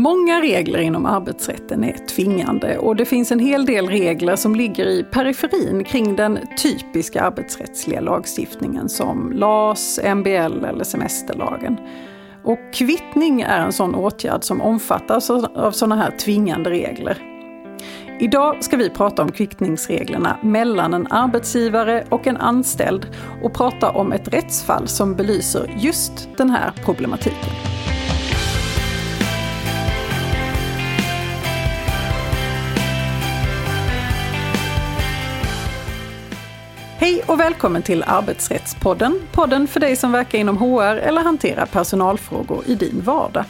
Många regler inom arbetsrätten är tvingande och det finns en hel del regler som ligger i periferin kring den typiska arbetsrättsliga lagstiftningen som LAS, MBL eller semesterlagen. Och kvittning är en sån åtgärd som omfattas av sådana här tvingande regler. Idag ska vi prata om kvittningsreglerna mellan en arbetsgivare och en anställd och prata om ett rättsfall som belyser just den här problematiken. Hej och välkommen till Arbetsrättspodden. Podden för dig som verkar inom HR eller hanterar personalfrågor i din vardag.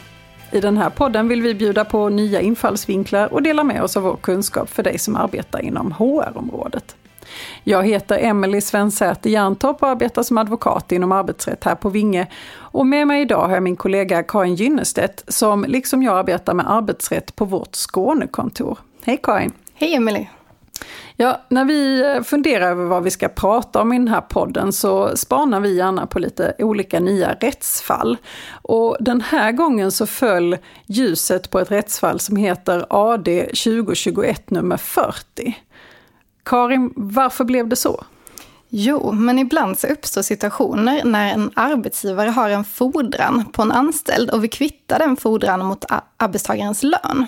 I den här podden vill vi bjuda på nya infallsvinklar och dela med oss av vår kunskap för dig som arbetar inom HR-området. Jag heter Emelie Svensäter Järntorp och arbetar som advokat inom arbetsrätt här på Vinge. Och med mig idag har jag min kollega Karin Gynnestedt som liksom jag arbetar med arbetsrätt på vårt Skånekontor. Hej Karin! Hej Emelie! Ja, när vi eh, funderar över vad vi ska prata om i den här podden så spanar vi gärna på lite olika nya rättsfall. Och den här gången så föll ljuset på ett rättsfall som heter AD 2021 nummer 40. Karin, varför blev det så? Jo, men ibland så uppstår situationer när en arbetsgivare har en fordran på en anställd och vill kvitta den fordran mot arbetstagarens lön.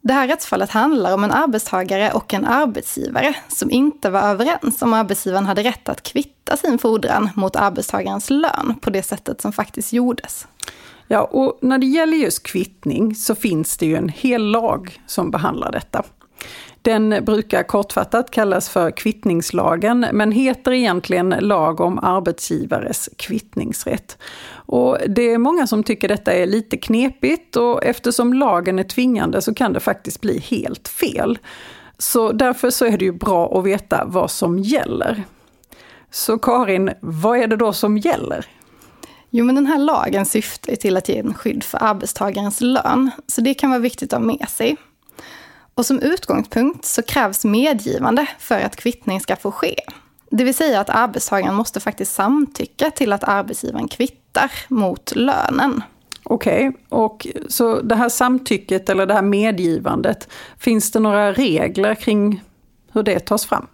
Det här rättsfallet handlar om en arbetstagare och en arbetsgivare som inte var överens om arbetsgivaren hade rätt att kvitta sin fordran mot arbetstagarens lön på det sättet som faktiskt gjordes. Ja, och när det gäller just kvittning så finns det ju en hel lag som behandlar detta. Den brukar kortfattat kallas för kvittningslagen, men heter egentligen lag om arbetsgivares kvittningsrätt. Och det är många som tycker detta är lite knepigt och eftersom lagen är tvingande så kan det faktiskt bli helt fel. Så därför så är det ju bra att veta vad som gäller. Så Karin, vad är det då som gäller? Jo, men den här lagen syftar till att ge en skydd för arbetstagarens lön, så det kan vara viktigt att ha med sig. Och som utgångspunkt så krävs medgivande för att kvittning ska få ske. Det vill säga att arbetstagaren måste faktiskt samtycka till att arbetsgivaren kvittar mot lönen. Okej, okay. och så det här samtycket eller det här medgivandet, finns det några regler kring hur det tas fram?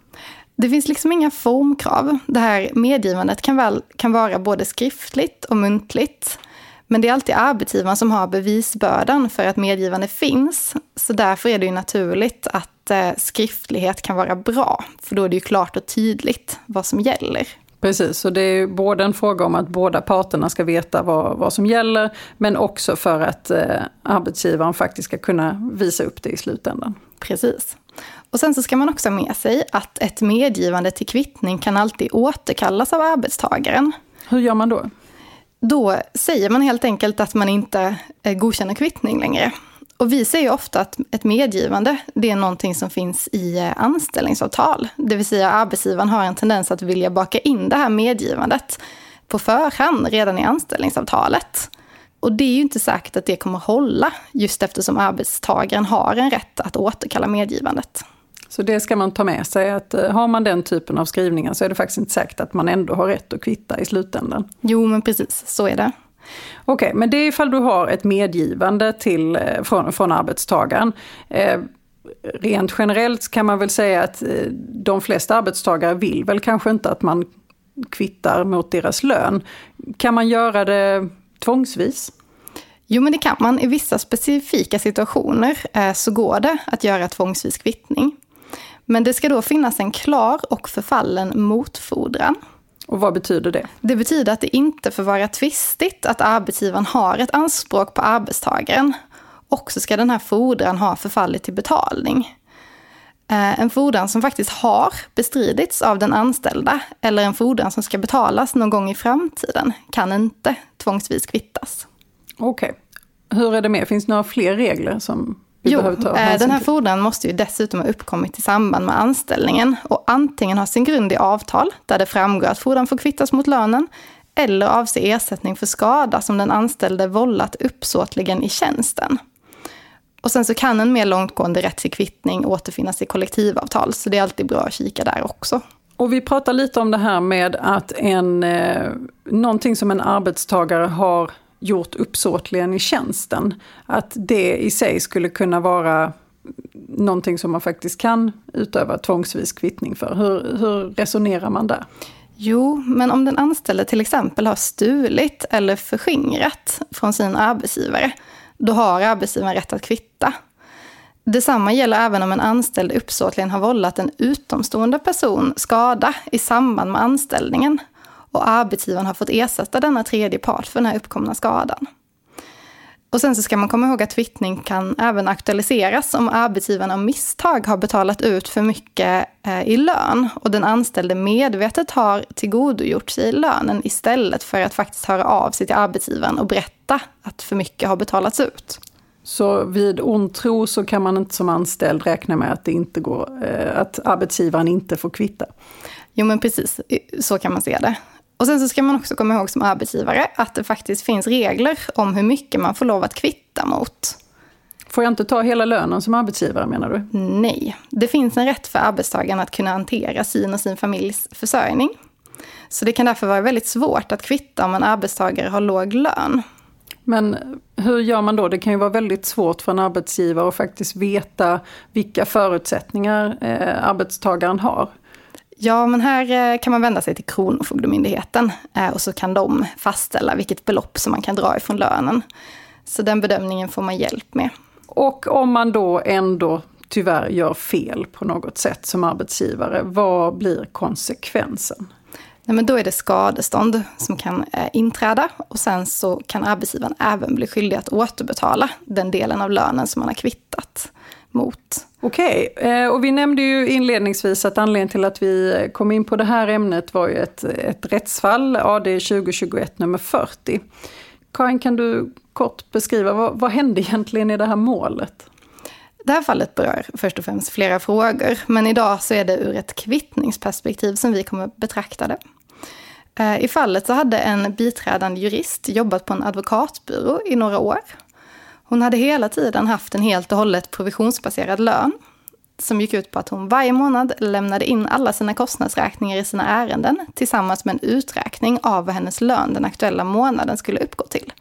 Det finns liksom inga formkrav. Det här medgivandet kan, väl, kan vara både skriftligt och muntligt. Men det är alltid arbetsgivaren som har bevisbördan för att medgivande finns. Så därför är det ju naturligt att eh, skriftlighet kan vara bra. För då är det ju klart och tydligt vad som gäller. Precis, så det är både en fråga om att båda parterna ska veta vad, vad som gäller, men också för att eh, arbetsgivaren faktiskt ska kunna visa upp det i slutändan. Precis. Och sen så ska man också ha med sig att ett medgivande till kvittning kan alltid återkallas av arbetstagaren. Hur gör man då? Då säger man helt enkelt att man inte eh, godkänner kvittning längre. Och vi säger ofta att ett medgivande, det är någonting som finns i eh, anställningsavtal. Det vill säga arbetsgivaren har en tendens att vilja baka in det här medgivandet på förhand redan i anställningsavtalet. Och det är ju inte säkert att det kommer hålla, just eftersom arbetstagaren har en rätt att återkalla medgivandet. Så det ska man ta med sig, att eh, har man den typen av skrivningar så är det faktiskt inte säkert att man ändå har rätt att kvitta i slutändan. Jo, men precis, så är det. Okej, okay, men det är ifall du har ett medgivande till, eh, från, från arbetstagaren. Eh, rent generellt kan man väl säga att de flesta arbetstagare vill väl kanske inte att man kvittar mot deras lön. Kan man göra det tvångsvis? Jo, men det kan man. I vissa specifika situationer eh, så går det att göra tvångsvis kvittning. Men det ska då finnas en klar och förfallen motfordran. Och vad betyder det? Det betyder att det inte får vara tvistigt att arbetsgivaren har ett anspråk på arbetstagaren. Och så ska den här fordran ha förfallit till betalning. Eh, en fordran som faktiskt har bestridits av den anställda eller en fordran som ska betalas någon gång i framtiden kan inte tvångsvis kvittas. Okej. Okay. Hur är det med? Finns det några fler regler som jo, eh, den här fordran måste ju dessutom ha uppkommit i samband med anställningen och antingen ha sin grund i avtal där det framgår att fordran får kvittas mot lönen eller avse ersättning för skada som den anställde vållat uppsåtligen i tjänsten. Och sen så kan en mer långtgående rätt till kvittning återfinnas i kollektivavtal, så det är alltid bra att kika där också. Och vi pratar lite om det här med att en, eh, någonting som en arbetstagare har gjort uppsåtligen i tjänsten. Att det i sig skulle kunna vara någonting som man faktiskt kan utöva tvångsvis kvittning för. Hur, hur resonerar man där? Jo, men om den anställde till exempel har stulit eller förskingrat från sin arbetsgivare, då har arbetsgivaren rätt att kvitta. Detsamma gäller även om en anställd uppsåtligen har vållat en utomstående person skada i samband med anställningen och arbetsgivaren har fått ersätta denna tredje part för den här uppkomna skadan. Och sen så ska man komma ihåg att kvittning kan även aktualiseras om arbetsgivaren av misstag har betalat ut för mycket eh, i lön och den anställde medvetet har tillgodogjort sig lönen istället för att faktiskt höra av sig till arbetsgivaren och berätta att för mycket har betalats ut. Så vid ond tro så kan man inte som anställd räkna med att, det inte går, eh, att arbetsgivaren inte får kvitta? Jo men precis, så kan man se det. Och sen så ska man också komma ihåg som arbetsgivare att det faktiskt finns regler om hur mycket man får lov att kvitta mot. Får jag inte ta hela lönen som arbetsgivare menar du? Nej, det finns en rätt för arbetstagaren att kunna hantera sin och sin familjs försörjning. Så det kan därför vara väldigt svårt att kvitta om en arbetstagare har låg lön. Men hur gör man då? Det kan ju vara väldigt svårt för en arbetsgivare att faktiskt veta vilka förutsättningar eh, arbetstagaren har. Ja, men här eh, kan man vända sig till Kronofogdemyndigheten eh, och så kan de fastställa vilket belopp som man kan dra ifrån lönen. Så den bedömningen får man hjälp med. Och om man då ändå tyvärr gör fel på något sätt som arbetsgivare, vad blir konsekvensen? Nej, men då är det skadestånd som kan eh, inträda och sen så kan arbetsgivaren även bli skyldig att återbetala den delen av lönen som man har kvittat mot. Okej, okay. Eh, och vi nämnde ju inledningsvis att anledningen till att vi kom in på det här ämnet var ju ett, ett rättsfall, AD 2021 nummer 40. Karin, kan du kort beskriva vad, vad hände egentligen i det här målet? Det här fallet berör först och främst flera frågor, men idag så är det ur ett kvittningsperspektiv som vi kommer betrakta det. Eh, I fallet så hade en biträdande jurist jobbat på en advokatbyrå i några år hon hade hela tiden haft en helt och hållet provisionsbaserad lön som gick ut på att hon varje månad lämnade in alla sina kostnadsräkningar i sina ärenden tillsammans med en uträkning av vad hennes lön den aktuella månaden skulle uppgå till.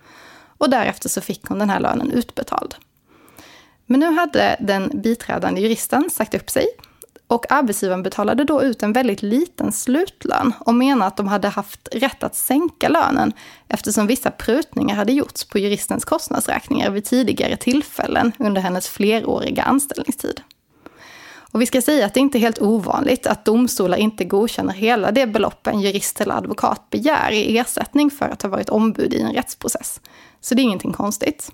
Och därefter så fick hon den här lönen utbetald. Men nu hade den biträdande juristen sagt upp sig och arbetsgivaren betalade då ut en väldigt liten slutlön och menade att de hade haft rätt att sänka lönen eftersom vissa prutningar hade gjorts på juristens kostnadsräkningar vid tidigare tillfällen under hennes fleråriga anställningstid. Och vi ska säga att det inte är helt ovanligt att domstolar inte godkänner hela det belopp en jurist eller advokat begär i ersättning för att ha varit ombud i en rättsprocess. Så det är ingenting konstigt.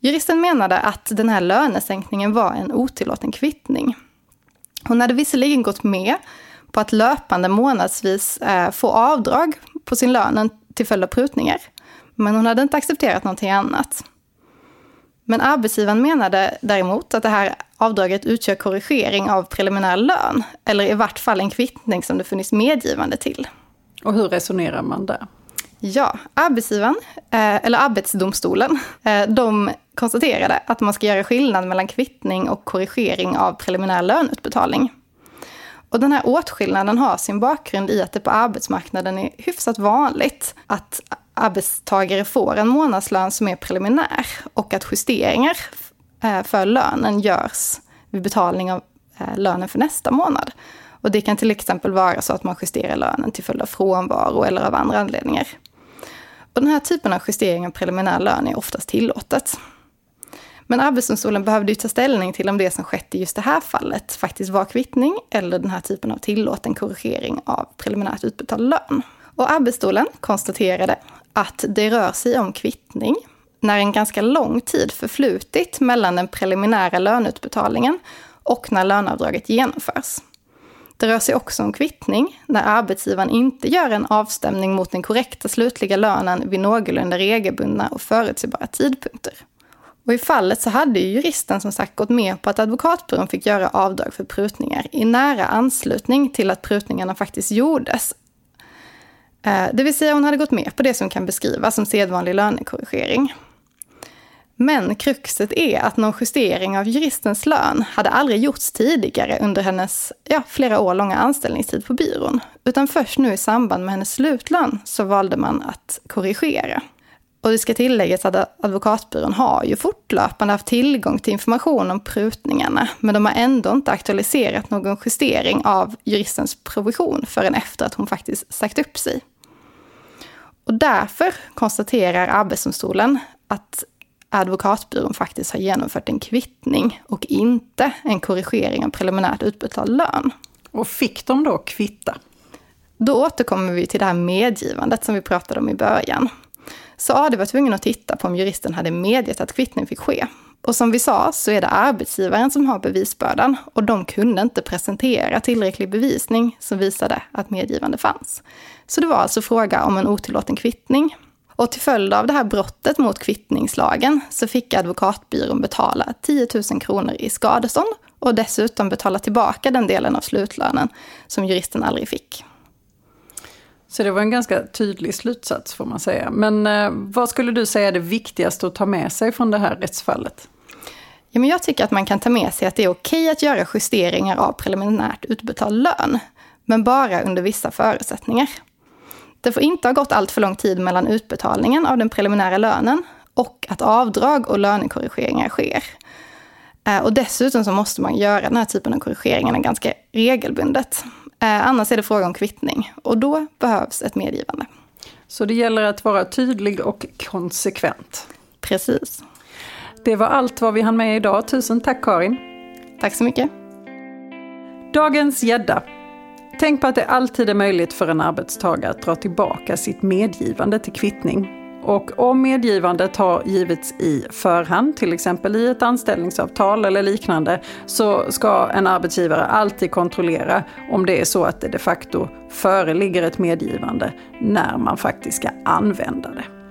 Juristen menade att den här lönesänkningen var en otillåten kvittning hon hade visserligen gått med på att löpande månadsvis eh, få avdrag på sin lön till följd av prutningar. Men hon hade inte accepterat någonting annat. Men arbetsgivaren menade däremot att det här avdraget utgör korrigering av preliminär lön, eller i vart fall en kvittning som det funnits medgivande till. Och hur resonerar man där? Ja, arbetsgivaren, eh, eller Arbetsdomstolen, eh, de konstaterade att man ska göra skillnad mellan kvittning och korrigering av preliminär löneutbetalning. Och den här åtskillnaden har sin bakgrund i att det på arbetsmarknaden är hyfsat vanligt att arbetstagare får en månadslön som är preliminär och att justeringar eh, för lönen görs vid betalning av eh, lönen för nästa månad. Och det kan till exempel vara så att man justerar lönen till följd av frånvaro eller av andra anledningar. Och den här typen av justering av preliminär lön är oftast tillåtet. Men Arbetsdomstolen behövde ju ta ställning till om det som skett i just det här fallet faktiskt var kvittning eller den här typen av tillåten korrigering av preliminärt utbetald lön. Och Arbetsdomstolen konstaterade att det rör sig om kvittning när en ganska lång tid förflutit mellan den preliminära löneutbetalningen och när löneavdraget genomförs. Det rör sig också om kvittning när arbetsgivaren inte gör en avstämning mot den korrekta slutliga lönen vid någorlunda regelbundna och förutsebara tidpunkter. Och i fallet så hade ju juristen som sagt gått med på att advokatbyrån fick göra avdrag för prutningar i nära anslutning till att prutningarna faktiskt gjordes. Eh, det vill säga hon hade gått med på det som kan beskrivas som sedvanlig lönekorrigering. Men kruxet är att någon justering av juristens lön hade aldrig gjorts tidigare under hennes ja, flera år långa anställningstid på byrån. Utan först nu i samband med hennes slutlön så valde man att korrigera. Och det ska tilläggas att advokatbyrån har ju fortlöpande haft tillgång till information om prutningarna, men de har ändå inte aktualiserat någon justering av juristens provision förrän efter att hon faktiskt sagt upp sig. Och därför konstaterar Arbetsdomstolen att advokatbyrån faktiskt har genomfört en kvittning och inte en korrigering av preliminärt utbetald lön. Och fick de då kvitta? Då återkommer vi till det här medgivandet som vi pratade om i början. Så AD var tvungen att titta på om juristen hade medgett att kvittning fick ske. Och som vi sa så är det arbetsgivaren som har bevisbördan och de kunde inte presentera tillräcklig bevisning som visade att medgivande fanns. Så det var alltså fråga om en otillåten kvittning. Och till följd av det här brottet mot kvittningslagen så fick advokatbyrån betala 10 000 kronor i skadestånd och dessutom betala tillbaka den delen av slutlönen som juristen aldrig fick. Så det var en ganska tydlig slutsats får man säga. Men eh, vad skulle du säga är det viktigaste att ta med sig från det här rättsfallet? Ja, men jag tycker att man kan ta med sig att det är okej att göra justeringar av preliminärt utbetald lön, men bara under vissa förutsättningar. Det får inte ha gått allt för lång tid mellan utbetalningen av den preliminära lönen och att avdrag och lönekorrigeringar sker. Eh, och dessutom så måste man göra den här typen av korrigeringar ganska regelbundet. Eh, annars är det fråga om kvittning och då behövs ett medgivande. Så det gäller att vara tydlig och konsekvent. Precis. Det var allt vad vi hann med idag. Tusen tack Karin. Tack så mycket. Dagens gädda. Tänk på att det alltid är möjligt för en arbetstagare att dra tillbaka sitt medgivande till kvittning. Och om medgivandet har givits i förhand, till exempel i ett anställningsavtal eller liknande, så ska en arbetsgivare alltid kontrollera om det är så att det de facto föreligger ett medgivande när man faktiskt ska använda det.